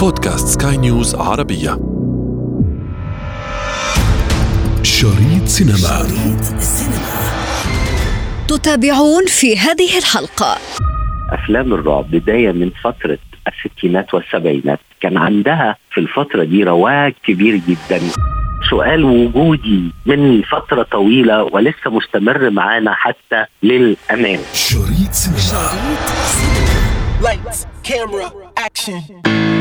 بودكاست سكاي نيوز عربية. شريط سينما. شريط تتابعون في هذه الحلقة. أفلام الرعب بداية من فترة الستينات والسبعينات. كان عندها في الفترة دي رواج كبير جدا. سؤال وجودي من فترة طويلة ولسه مستمر معانا حتى للأمام. شريط سينما. Lights, camera, action.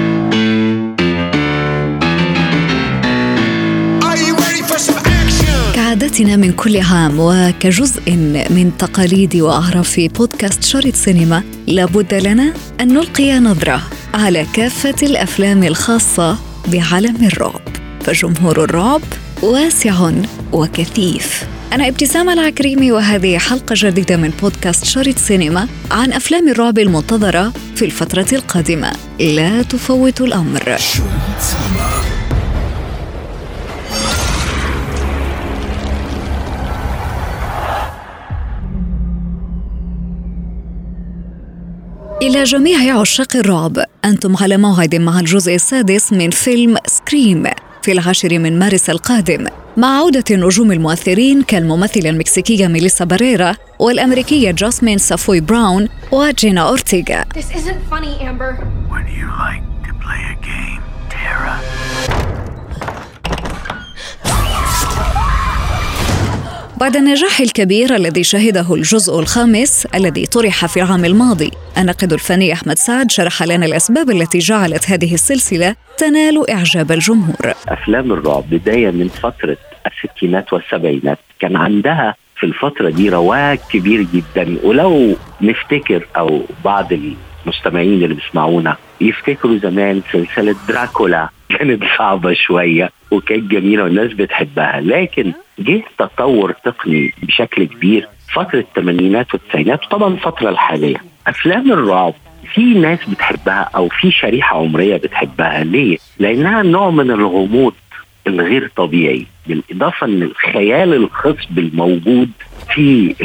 كعادتنا من كل عام وكجزء من تقاليد وأعراف بودكاست شريط سينما لابد لنا أن نلقي نظرة على كافة الأفلام الخاصة بعالم الرعب. فجمهور الرعب واسع وكثيف. أنا ابتسام العكريمي وهذه حلقة جديدة من بودكاست شريط سينما عن أفلام الرعب المنتظرة في الفترة القادمة. لا تفوتوا الأمر. شريط سينما. إلى جميع عشاق الرعب أنتم على موعد مع الجزء السادس من فيلم سكريم في العاشر من مارس القادم مع عودة النجوم المؤثرين كالممثلة المكسيكية ميليسا باريرا والأمريكية جاسمين سافوي براون وجينا أورتيغا This isn't funny, Amber. Would you like to play a game, Tara? بعد النجاح الكبير الذي شهده الجزء الخامس الذي طرح في العام الماضي الناقد الفني أحمد سعد شرح لنا الأسباب التي جعلت هذه السلسلة تنال إعجاب الجمهور. أفلام الرعب بداية من فترة الستينات والسبعينات كان عندها في الفترة دي رواج كبير جدا ولو نفتكر أو بعض المستمعين اللي بيسمعونا يفتكروا زمان سلسلة دراكولا. كانت صعبة شوية وكانت جميلة والناس بتحبها لكن جه تطور تقني بشكل كبير فترة الثمانينات والتسعينات وطبعا الفترة الحالية أفلام الرعب في ناس بتحبها أو في شريحة عمرية بتحبها ليه؟ لأنها نوع من الغموض الغير طبيعي بالإضافة إن الخيال الخصب الموجود في.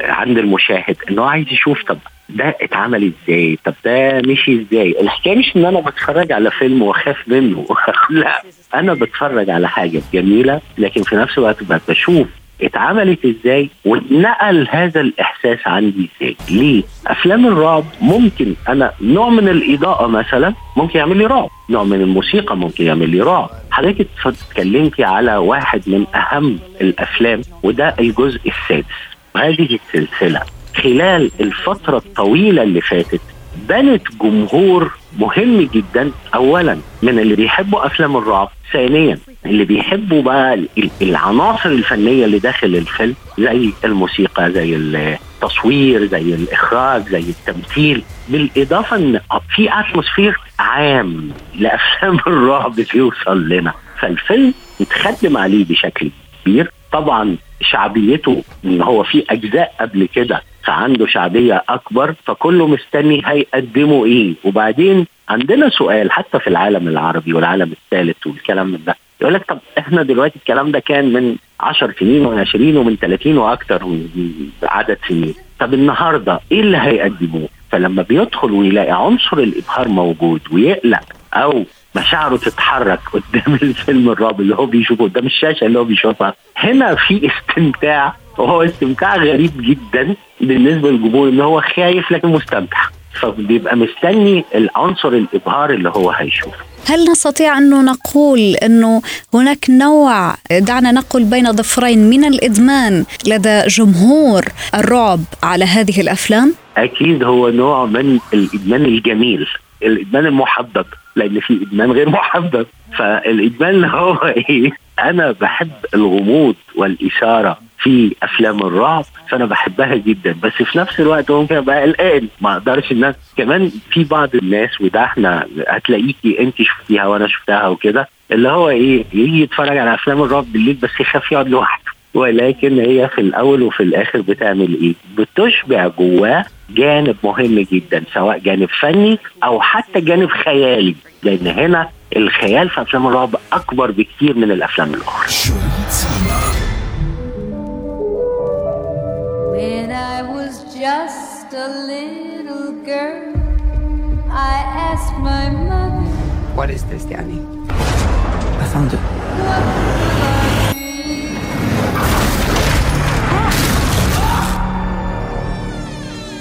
عند المشاهد إنه عايز يشوف طب ده اتعمل إزاي؟ طب ده مشي إزاي؟ الحكاية مش إن أنا بتفرج على فيلم وأخاف منه. لا أنا بتفرج على حاجة جميلة لكن في نفس الوقت بشوف اتعملت إزاي واتنقل هذا الإحساس عندي إزاي. ليه؟ أفلام الرعب ممكن أنا نوع من الإضاءة مثلا ممكن يعمل لي رعب نوع من الموسيقى ممكن يعمل لي رعب. حضرتك اتكلمتي على واحد من أهم الأفلام وده الجزء السادس. وهذه السلسلة خلال الفترة الطويلة اللي فاتت بنت جمهور مهم جدا اولا من اللي بيحبوا أفلام الرعب ثانيا اللي بيحبوا بقى ال- العناصر الفنية اللي داخل الفيلم زي الموسيقى زي التصوير زي الإخراج زي التمثيل. بالإضافة إن في اتموسفير عام لأفلام الرعب بيوصل لنا. فالفيلم يتخدم عليه بشكل كبير. طبعا شعبيته إن هو في أجزاء قبل كده فعنده شعبية أكبر فكله مستني هيقدموا إيه. وبعدين عندنا سؤال حتى في العالم العربي والعالم الثالث والكلام من ده. يقول لك طب إحنا دلوقتي الكلام ده كان من 10 سنين و20 ومن 30 وأكتر من عدد سنين. طب النهارده إيه اللي هيقدموه؟ فلما بيدخل ويلاقي عنصر الإبهار موجود ويقلق أو مشاعره تتحرك قدام الفيلم الرعب اللي هو بيشوفه قدام الشاشة اللي هو بيشوفها هنا في استمتاع وهو استمتاع غريب جدا بالنسبة للجمهور إن هو خايف لكن مستمتع. فبيبقى مستني العنصر الإبهار اللي هو هيشوفه. هل نستطيع أن نقول أنه هناك نوع دعنا نقول بين ضفرين من الإدمان لدى جمهور الرعب على هذه الأفلام؟ أكيد هو نوع من الإدمان الجميل. الإدمان المحبب لأن في إدمان غير محبب. فالإدمان اللي هو إيه؟ أنا بحب الغموض والاثاره في أفلام الرعب فأنا بحبها جدا. بس في نفس الوقت ممكن ابقى قلقان ما أقدرش إن أنا- كمان في بعض الناس وده إحنا هتلاقيكي انت شفتيها وأنا شفتها وكده اللي هو إيه يجي يتفرج على أفلام الرعب بالليل بس يخاف يقعد لوحده. ولكن هي في الأول وفي الآخر بتعمل إيه؟ بتشبع جواه جانب مهم جدا سواء جانب فني أو حتى جانب خيالي. لأن هنا الخيال في أفلام الرعب أكبر بكتير من الأفلام الأخرى. Just a little girl, I asked my mother, What is this, Danny? I found it.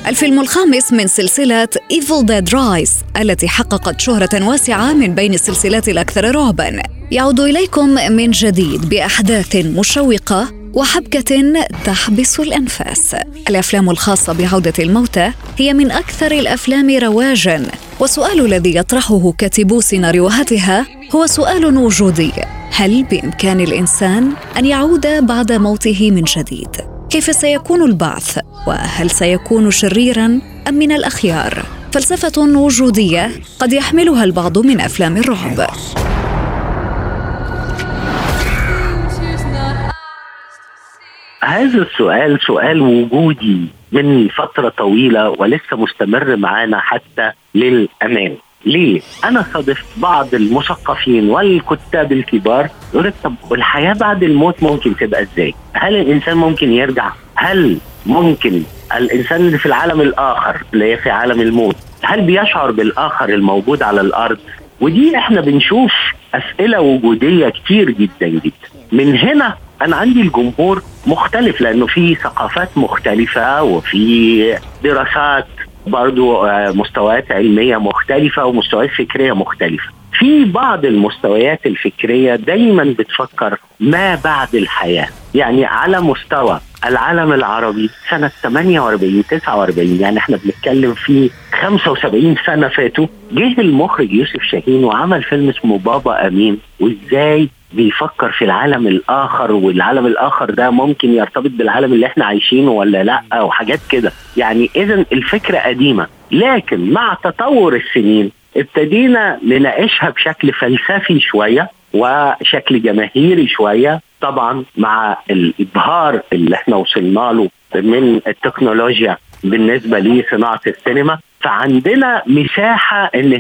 الفيلم الخامس من سلسلة Evil Dead Rise التي حققت شهرة واسعة من بين السلسلات الأكثر رعباً يعود إليكم من جديد بأحداث مشوقة وحبكة تحبس الأنفاس. الأفلام الخاصة بعودة الموتى هي من أكثر الأفلام رواجاً والسؤال الذي يطرحه كاتبو سيناريوهاتها هو سؤال وجودي. هل بإمكان الإنسان أن يعود بعد موته من جديد؟ كيف سيكون البعث؟ وهل سيكون شريرا أم من الأخيار؟ فلسفة وجودية قد يحملها البعض من أفلام الرعب. هذا السؤال سؤال وجودي من فترة طويلة ولسه مستمر معانا حتى للأمام ليه؟ أنا صادفت بعض المثقفين والكتاب الكبار يقول لك طب والحياة بعد الموت ممكن تبقى إزاي؟ هل الإنسان ممكن يرجع؟ هل ممكن الإنسان اللي في العالم الآخر اللي هي في عالم الموت هل بيشعر بالآخر الموجود على الأرض؟ ودي إحنا بنشوف أسئلة وجودية كتير جدا جدا من هنا أنا عندي الجمهور مختلف لأنه في ثقافات مختلفة وفي دراسات برضو آه، مستويات علمية مختلفة ومستويات فكرية مختلفة. في بعض المستويات الفكرية دايما بتفكر ما بعد الحياة. يعني على مستوى العالم العربي سنة 48 49 يعني إحنا بنتكلم في 75 سنة فاتوا جه المخرج يوسف شاهين وعمل فيلم اسمه بابا أمين وإزاي بيفكر في العالم الآخر والعالم الآخر ده ممكن يرتبط بالعالم اللي إحنا عايشينه ولا لأ وحاجات كده. يعني اذا الفكرة قديمة. لكن مع تطور السنين ابتدينا نناقشها بشكل فلسفي شوية وشكل جماهيري شوية. طبعا مع الإبهار اللي إحنا وصلنا له من التكنولوجيا بالنسبة لصناعة السينما فعندنا مساحة إن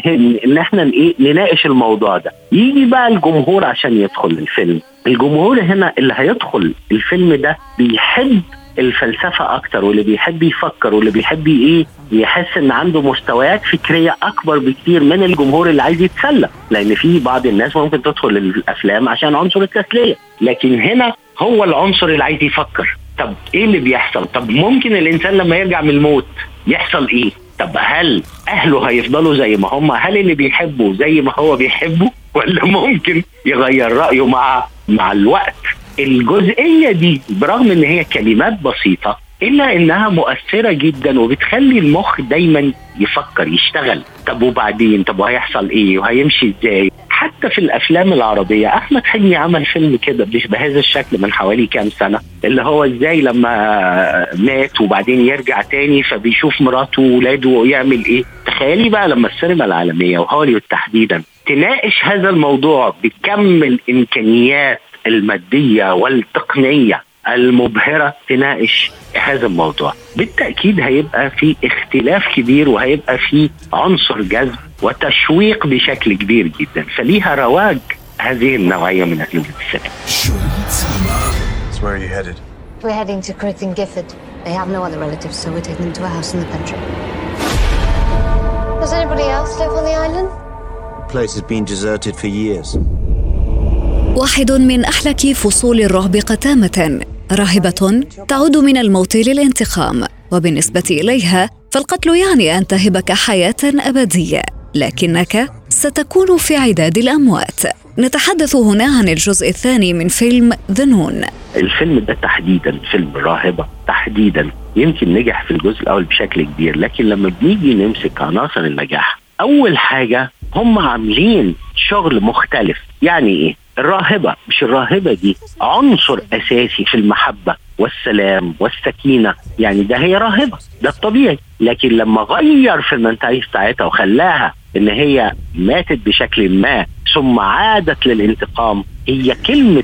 إن إحنا إيه نناقش الموضوع ده. يجي بقى الجمهور عشان يدخل الفيلم. الجمهور هنا اللي هيدخل الفيلم ده بيحب الفلسفة أكتر واللي بيحب يفكر واللي بيحب إيه يحس إن عنده مستويات فكرية أكبر بكتير من الجمهور اللي عايز يتسلى. لأن في بعض الناس ممكن تدخل الأفلام عشان عنصر التسلية. لكن هنا هو العنصر اللي عايز يفكر. طب إيه اللي بيحصل؟ طب ممكن الإنسان لما يرجع من الموت يحصل إيه؟ طب هل أهله هيفضلوا زي ما هم؟ هل اللي بيحبه زي ما هو بيحبه؟ ولا ممكن يغير رأيه مع مع الوقت؟ الجزئية دي برغم إن هي كلمات بسيطة إلا إنها مؤثرة جدا وبتخلي المخ دايما يفكر يشتغل. طب وبعدين؟ طب وهيحصل إيه؟ وهيمشي إزاي؟ حتى في الأفلام العربية. أحمد حلمي عمل فيلم كده بهذا الشكل من حوالي كام سنة اللي هو إزاي لما مات وبعدين يرجع تاني فبيشوف مراته وولاده ويعمل إيه. تخيلي بقى لما السينما العالمية وهوليوود تحديدا تناقش هذا الموضوع بكم الإمكانيات المادية والتقنية. المبهره تناقش هذا الموضوع بالتاكيد هيبقى في اختلاف كبير وهيبقى في عنصر جذب وتشويق بشكل كبير جدا فليها رواج هذه النوعيه من افلام السينما? We're heading to Crith and Gifford. They have no other relatives, so we're taking them to a house in the country. Does anybody else live on the island? The place has been deserted for years. واحد من احلك فصول الرعب قتامه راهبة تعود من الموت للانتقام وبالنسبة إليها فالقتل يعني أن تهبك حياة أبدية لكنك ستكون في عداد الأموات. نتحدث هنا عن الجزء الثاني من فيلم ذنون الفيلم ده تحديدا فيلم الراهبه تحديدا يمكن نجح في الجزء الأول بشكل كبير لكن لما بنيجي نمسك عناصر النجاح أول حاجة هم عاملين شغل مختلف. يعني إيه؟ الراهبة مش الراهبة دي عنصر أساسي في المحبة والسلام والسكينة. يعني ده هي راهبة ده الطبيعي. لكن لما غير في المنتهي بتاعتها وخلاها إن هي ماتت بشكل ما ثم عادت للانتقام هي كلمة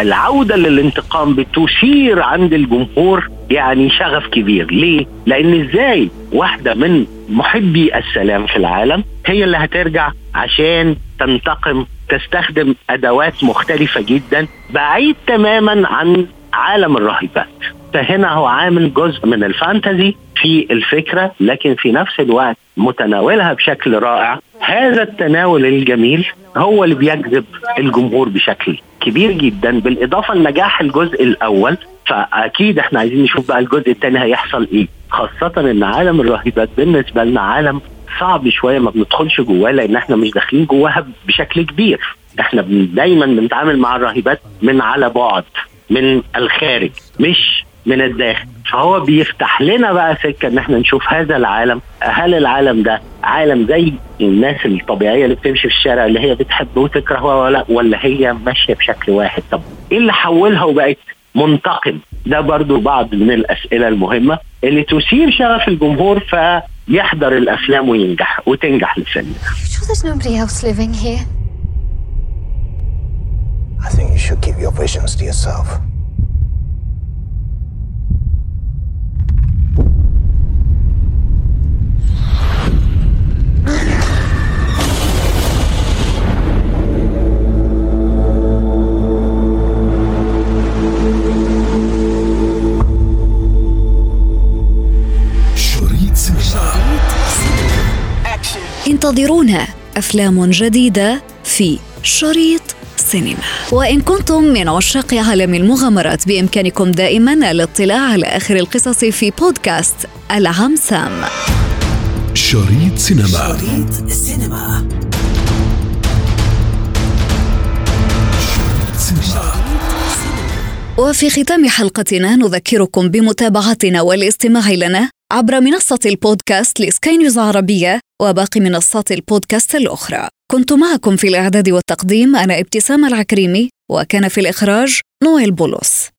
العودة للانتقام بتثير عند الجمهور يعني شغف كبير. ليه؟ لأن إزاي واحدة من محبي السلام في العالم هي اللي هترجع عشان تنتقم تستخدم أدوات مختلفة جدا بعيد تماما عن عالم الراهبات فهنا هو عامل جزء من الفانتزي في الفكرة لكن في نفس الوقت متناولها بشكل رائع. هذا التناول الجميل هو اللي بيجذب الجمهور بشكل كبير جدا بالإضافة لنجاح الجزء الأول. فأكيد إحنا عايزين نشوف بقى الجزء الثاني هيحصل إيه خاصة إن عالم الراهبات بالنسبة لنا عالم صعب شوية ما بندخلش جواه لأن إحنا مش داخلين جواها بشكل كبير. إحنا دايما بنتعامل مع الراهبات من على بعد من الخارج مش من الداخل. فهو بيفتح لنا بقى سكة إن إحنا نشوف هذا العالم. هل العالم ده عالم زي الناس الطبيعية اللي بتمشي في الشارع اللي هي بتحب وتكره ولا ولا هي ماشية بشكل واحد؟ طب إيه اللي حولها وبقت منتقم؟ ده برضو بعض من الأسئلة المهمة اللي تثير شغف الجمهور فيحضر الافلام وينجح وتنجح الفيلم sure there's nobody else living here? I think you should keep your visions to yourself. انتظرونا أفلام جديدة في شريط سينما. وإن كنتم من عشاق عالم المغامرات بإمكانكم دائما الاطلاع على آخر القصص في بودكاست العم سام شريط سينما سينما. شريط سينما. وفي ختام حلقتنا نذكركم بمتابعتنا والاستماع لنا عبر منصة البودكاست لسكاي نيوز عربية وباقي منصات البودكاست الأخرى. كنت معكم في الإعداد والتقديم أنا ابتسام العكريمي وكان في الإخراج نويل بولس